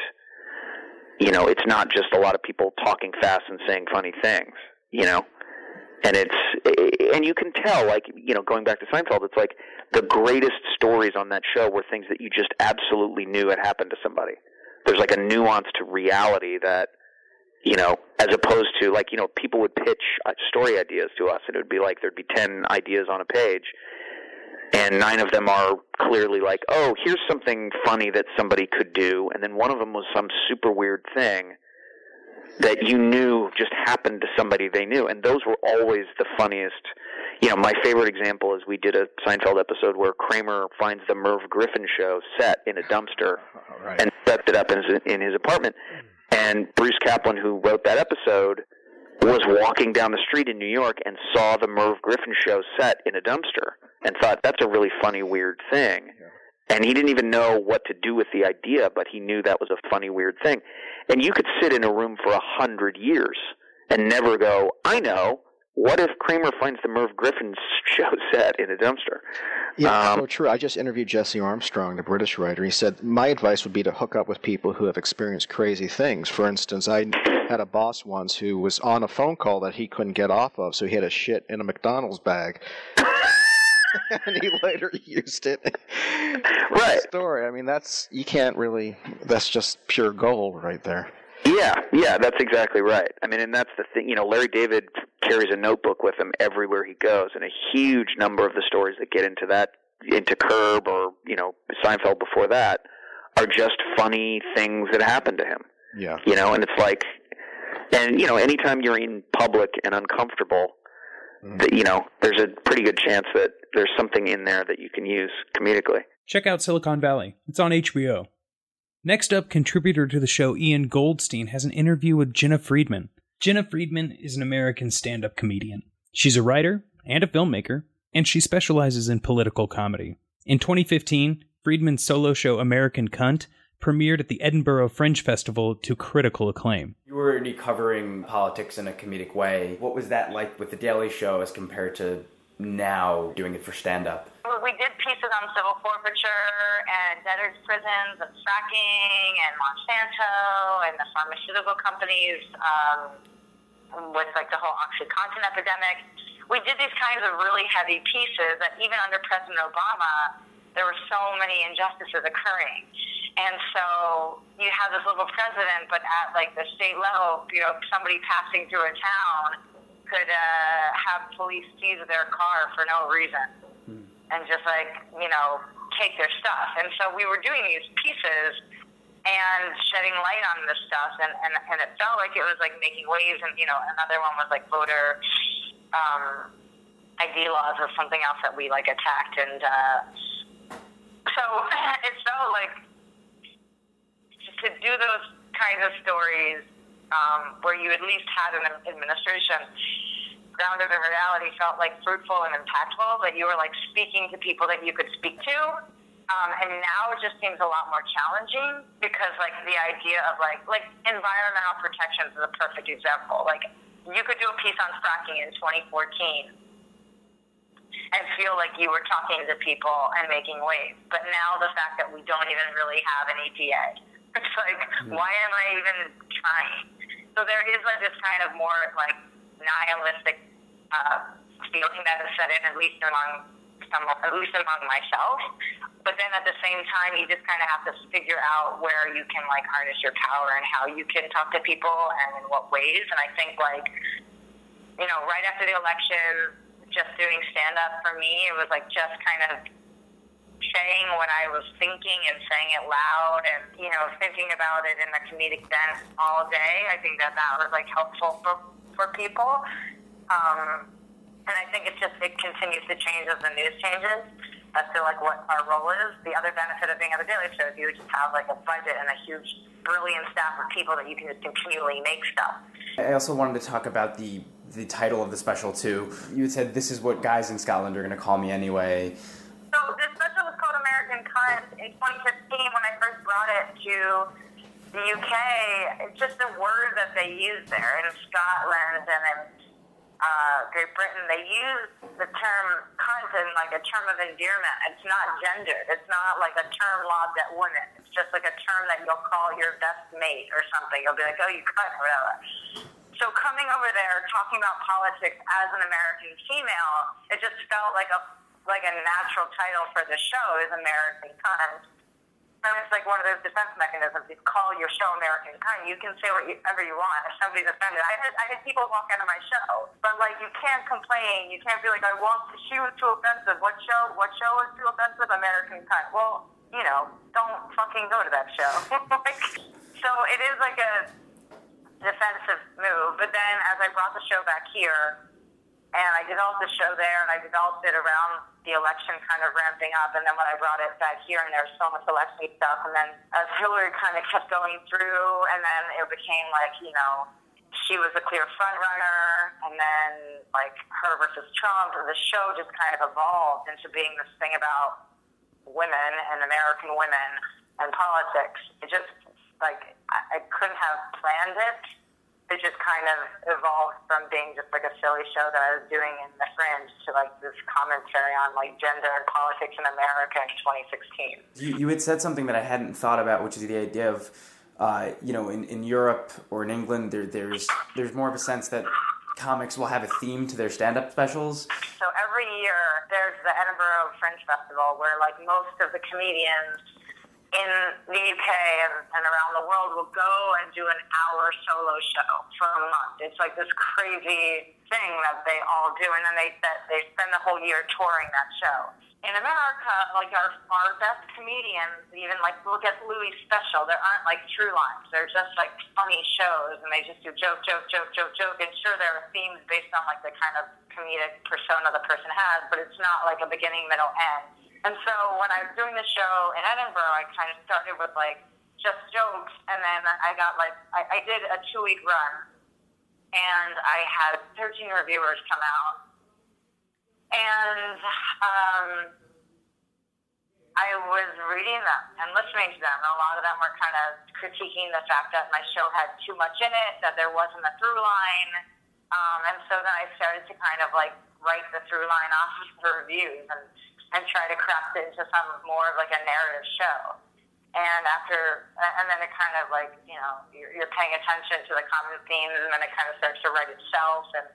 you know, it's not just a lot of people talking fast and saying funny things. You know, and it's and you can tell like you know going back to Seinfeld it's like the greatest stories on that show were things that you just absolutely knew had happened to somebody there's like a nuance to reality that you know as opposed to like you know people would pitch uh, story ideas to us and it would be like there'd be 10 ideas on a page and nine of them are clearly like, oh, here's something funny that somebody could do, and then one of them was some super weird thing that you knew just happened to somebody they knew, and those were always the funniest. You know, my favorite example is we did a Seinfeld episode where Kramer finds the Merv Griffin show set in a dumpster right. and sets it up in his, in his apartment. And Bruce Kaplan, who wrote that episode, was walking down the street in New York and saw the Merv Griffin show set in a dumpster and thought that's a really funny, weird thing. And he didn't even know what to do with the idea, but he knew that was a funny, weird thing. And you could sit in a room for a hundred years and never go, I know. What if Kramer finds the Merv Griffin show set in a dumpster? Yeah, Um, so true. I just interviewed Jesse Armstrong, the British writer. He said my advice would be to hook up with people who have experienced crazy things. For instance, I had a boss once who was on a phone call that he couldn't get off of, so he had a shit in a McDonald's bag. and he later used it. right. Story. I mean, that's you can't really. That's just pure gold right there. Yeah, yeah, that's exactly right. I mean, and that's the thing. You know, Larry David carries a notebook with him everywhere he goes, and a huge number of the stories that get into that, into Curb or you know Seinfeld before that, are just funny things that happened to him. Yeah. You know, and it's like, and you know, anytime you're in public and uncomfortable, mm-hmm. that you know, there's a pretty good chance that there's something in there that you can use comedically. Check out Silicon Valley. It's on HBO. Next up, contributor to the show Ian Goldstein has an interview with Jena Friedman. Jena Friedman is an American stand up comedian. She's a writer and a filmmaker, and she specializes in political comedy. In 2015, Friedman's solo show American Cunt premiered at the Edinburgh Fringe Festival to critical acclaim. You were already covering politics in a comedic way. What was that like with The Daily Show as compared to now doing it for stand up? We did pieces on civil forfeiture and debtors' prisons and fracking and Monsanto and the pharmaceutical companies um, with like the whole OxyContin epidemic. We did these kinds of really heavy pieces that even under President Obama, there were so many injustices occurring. And so you have this little president, but at like the state level, you know, somebody passing through a town could uh, have police seize their car for no reason and just like you know take their stuff. And so we were doing these pieces and shedding light on this stuff, and and, and it felt like it was like making waves. And you know, another one was like voter um, ID laws or something else that we like attacked, and uh, so it felt like to do those kinds of stories um, where you at least had an administration grounded in reality felt like fruitful and impactful, that you were like speaking to people that you could speak to. Um, and now it just seems a lot more challenging because like the idea of like like environmental protections is a perfect example. Like you could do a piece on fracking in 2014 and feel like you were talking to people and making waves. But now the fact that we don't even really have an EPA, it's like why am I even trying? So there is like this kind of more like nihilistic uh, feeling that is set in, at least among some, at least among myself. But then at the same time, you just kind of have to figure out where you can like harness your power and how you can talk to people and in what ways. And I think like, you know, right after the election, just doing stand up for me, it was like just kind of saying what I was thinking and saying it loud and, you know, thinking about it in a comedic sense all day. I think that that was like helpful for, for people. Um, and I think it just, it continues to change as the news changes. That's still like what our role is. The other benefit of being at the Daily Show is you just have like a budget and a huge, brilliant staff of people that you can just continually make stuff. I also wanted to talk about the the title of the special too. You had said this is what guys in Scotland are going to call me anyway. So this special was called American Cunt in 2015 when I first brought it to the UK. It's just a word that they use there in Scotland and in uh, Great Britain. They use the term cunt in like a term of endearment. It's not gendered. It's not like a term lobbed at women. It's just like a term that you'll call your best mate or something. You'll be like, oh, you cunt whatever. So coming over there, talking about politics as an American female, it just felt like a like a natural title for the show is American Cunt. And it's like one of those defense mechanisms. You call your show American Kind. You can say whatever you want. If somebody's offended, I had I had people walk into my show, but like you can't complain. You can't be like, I walked. She was too offensive. What show? What show was too offensive? American Kind. Well, you know, don't fucking go to that show. like, so it is like a defensive move. But then as I brought the show back here, and I developed the show there, and I developed it around the election kind of ramping up. And then when I brought it back here, and there was so much election stuff, and then as Hillary kind of kept going through, and then it became like, you know, she was a clear front runner, and then like her versus Trump, the show just kind of evolved into being this thing about women and American women and politics. It just like I, I couldn't have planned it it just kind of evolved from being just like a silly show that I was doing in the fringe to like this commentary on like gender and politics in America in 2016. You, you had said something that I hadn't thought about, which is the idea of, uh, you know, in, in Europe or in England, there, there's there's more of a sense that comics will have a theme to their stand-up specials. So every year there's the Edinburgh Fringe Festival where like most of the comedians in the UK and, and around the world will go and do an hour solo show for a month. It's like this crazy thing that they all do, and then they that they spend the whole year touring that show. In America, like our our best comedians, even like look at Louis' special, there aren't like true lines. They're just like funny shows, and they just do joke, joke, joke, joke, joke. And sure, there are themes based on like the kind of comedic persona the person has, but it's not like a beginning, middle, end and so when I was doing the show in Edinburgh, I kind of started with like just jokes, and then I got like I, I did a two week run, and I had 13 reviewers come out, and um, I was reading them and listening to them, and a lot of them were kind of critiquing the fact that my show had too much in it, that there wasn't a through line, um, and so then I started to kind of like write the through line off of the reviews and and try to craft it into some more of like a narrative show. And after, and then it kind of like, you know, you're, you're paying attention to the common themes and then it kind of starts to write itself. And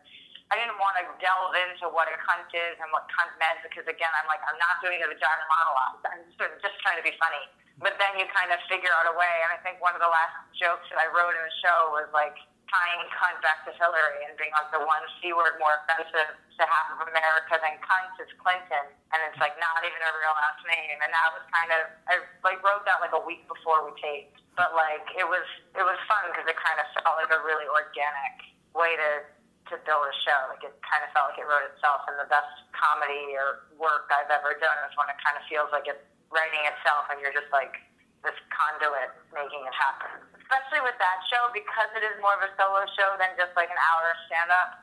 I didn't want to delve into what a cunt is and what cunt meant because again, I'm like, I'm not doing a vagina monologue. I'm sort of just trying to be funny. But then you kind of figure out a way. And I think one of the last jokes that I wrote in the show was like, tying cunt back to Hillary and being like the one C word more offensive to half of America than cunt is Clinton. And it's like not even a real last name. And that was kind of, I like wrote that like a week before we taped. But like it was, it was fun because it kind of felt like a really organic way to, to build a show. Like it kind of felt like it wrote itself. And the best comedy or work I've ever done is when it kind of feels like it's writing itself and you're just like this conduit making it happen especially with that show because it is more of a solo show than just like an hour stand up.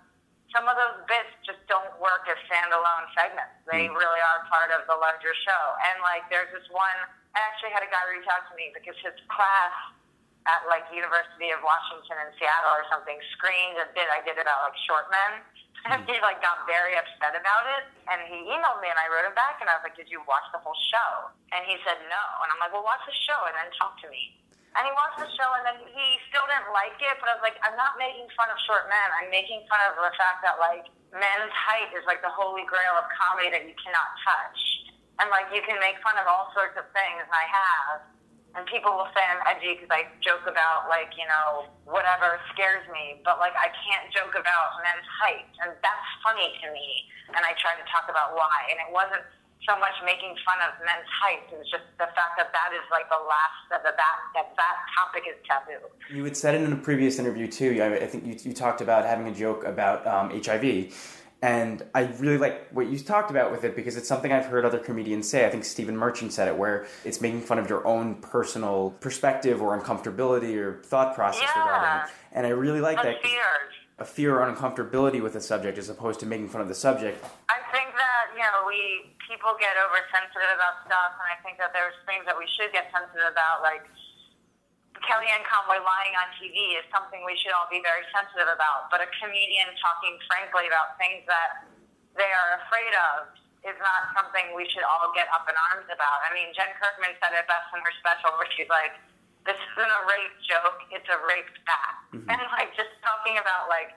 Some of those bits just don't work as standalone segments. They mm. really are part of the larger show. And like, there's this one. I actually had a guy reach out to me because his class at like University of Washington in Seattle or something screened a bit I did about like short men. And he like got very upset about it. And he emailed me and I wrote him back and I was like, Did you watch the whole show? And he said no. And I'm like, Well watch the show and then talk to me. And he watched the show, and then he still didn't like it. But I was like, I'm not making fun of short men. I'm making fun of the fact that like men's height is like the holy grail of comedy that you cannot touch. And like you can make fun of all sorts of things, and I have. And people will say I'm edgy because I joke about like you know whatever scares me, but like I can't joke about men's height, and that's funny to me. And I try to talk about why. And it wasn't so much making fun of men's height. And it's just the fact that that is like the last that that that that topic is taboo. You had said it in a previous interview too. I think you, you talked about having a joke about um, HIV. And I really like what you talked about with it because it's something I've heard other comedians say. I think Stephen Merchant said it, where it's making fun of your own personal perspective or uncomfortability or thought process yeah. regarding it. And I really like the that. Fears. A fear or uncomfortability with a subject as opposed to making fun of the subject. I think that, you know, we people get oversensitive about stuff, and I think that there's things that we should get sensitive about, like Kellyanne Conway lying on TV is something we should all be very sensitive about. But a comedian talking frankly about things that they are afraid of is not something we should all get up in arms about. I mean, Jen Kirkman said it best in her special, where she's like, "This isn't a rape joke; it's a rape fact." Mm-hmm. And like just talking about like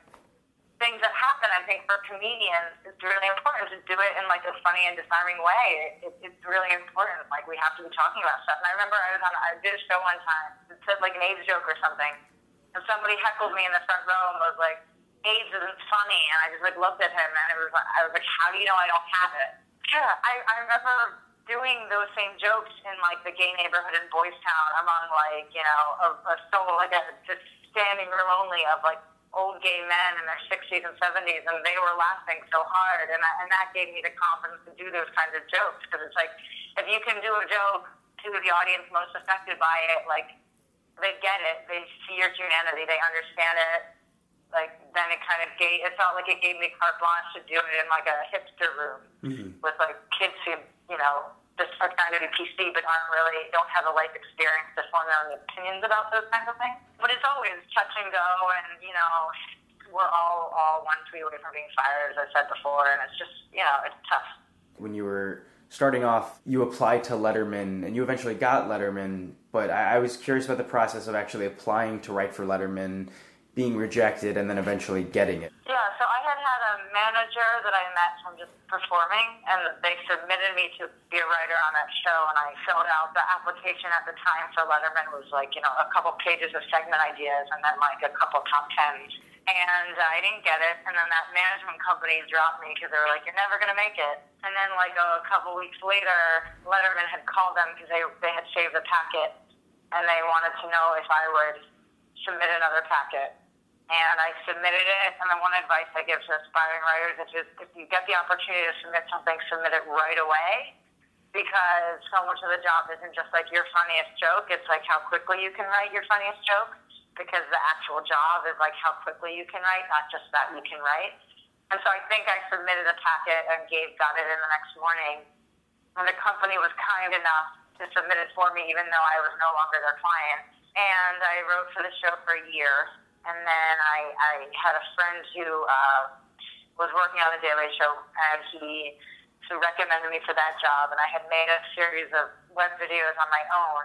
things that happen. I think for comedians, it's really important to do it in like a funny and disarming way. It, it's really important. Like we have to be talking about stuff. And I remember I was on, I did a show one time. It said like an AIDS joke or something, and somebody heckled me in the front row and was like, "AIDS isn't funny," and I just like looked at him and it was, I was like, "How do you know I don't have it?" Yeah, I, I remember doing those same jokes in like the gay neighborhood in Boys Town among like you know a, a soul like a just standing room only of like old gay men in their 60s and 70s, and they were laughing so hard, and, and that gave me the confidence to do those kinds of jokes because it's like if you can do a joke to the audience most affected by it, like they get it, they see your humanity, they understand it. Like then it kind of gave. It felt like it gave me carte blanche to do it in like a hipster room Mm-hmm. with like kids who you know just are trying to PC but aren't really don't have a life experience to form their own opinions about those kinds of things. But it's always touch and go, and you know we're all all one tweet away from being fired, as I said before, and it's just you know it's tough. When you were starting off, you applied to Letterman, and you eventually got Letterman. But I, I was curious about the process of actually applying to write for Letterman, being rejected, and then eventually getting it. Yeah, so I had had a manager that I met from just performing, and they submitted me to be a writer on that show, and I filled out the application at the time for Letterman was like, you know, a couple pages of segment ideas and then like a couple top tens. And I didn't get it, and then that management company dropped me because they were like, "You're never gonna make it." And then, like a couple weeks later, Letterman had called them because they they had saved the packet, and they wanted to know if I would submit another packet and I submitted it. And the one advice I give to aspiring writers is just if you get the opportunity to submit something, submit it right away. Because so much of the job isn't just like your funniest joke, it's like how quickly you can write your funniest joke. Because the actual job is like how quickly you can write, not just that you can write. And so I think I submitted a packet and Gabe got it in the next morning. And the company was kind enough to submit it for me, even though I was no longer their client. And I wrote for the show for a year and then I, I had a friend who uh, was working on the Daily Show, and he who recommended me for that job. And I had made a series of web videos on my own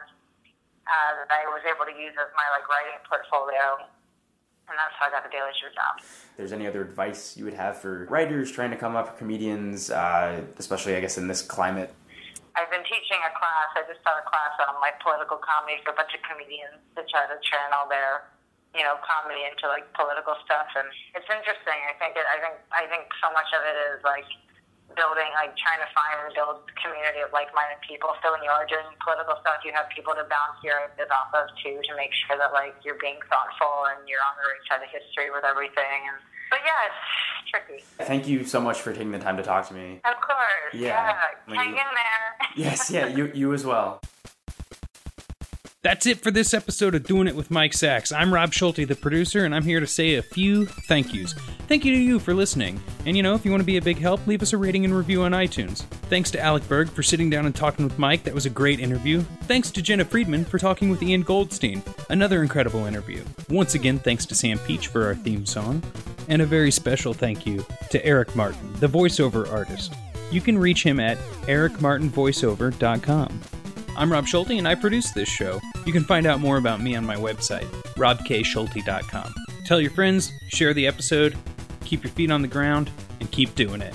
uh, that I was able to use as my like writing portfolio, and that's how I got the Daily Show job. If there's any other advice you would have for writers trying to come up, comedians, uh, especially I guess in this climate? I've been teaching a class. I just taught a class on like political comedy for a bunch of comedians to try to channel their you know, comedy into like political stuff, and it's interesting. I think it, I think I think so much of it is like building, like trying to find and build community of like-minded people. So when you are doing political stuff, you have people to bounce your ideas off of too, to make sure that like you're being thoughtful and you're on the right side of history with everything. And but yeah, it's tricky. Thank you so much for taking the time to talk to me. Of course, Yeah. yeah. Hang in there. Yes, yeah, you you as well. That's it for this episode of Doing It with Mike Sacks. I'm Rob Schulte, the producer, and I'm here to say a few thank yous. Thank you to you for listening. And you know, if you want to be a big help, leave us a rating and review on iTunes. Thanks to Alec Berg for sitting down and talking with Mike. That was a great interview. Thanks to Jena Friedman for talking with Ian Goldstein. Another incredible interview. Once again, thanks to Sam Peach for our theme song. And a very special thank you to Eric Martin, the voiceover artist. You can reach him at ericmartinvoiceover.com. I'm Rob Schulte and I produce this show. You can find out more about me on my website, robkschulte.com. Tell your friends, share the episode, keep your feet on the ground, and keep doing it.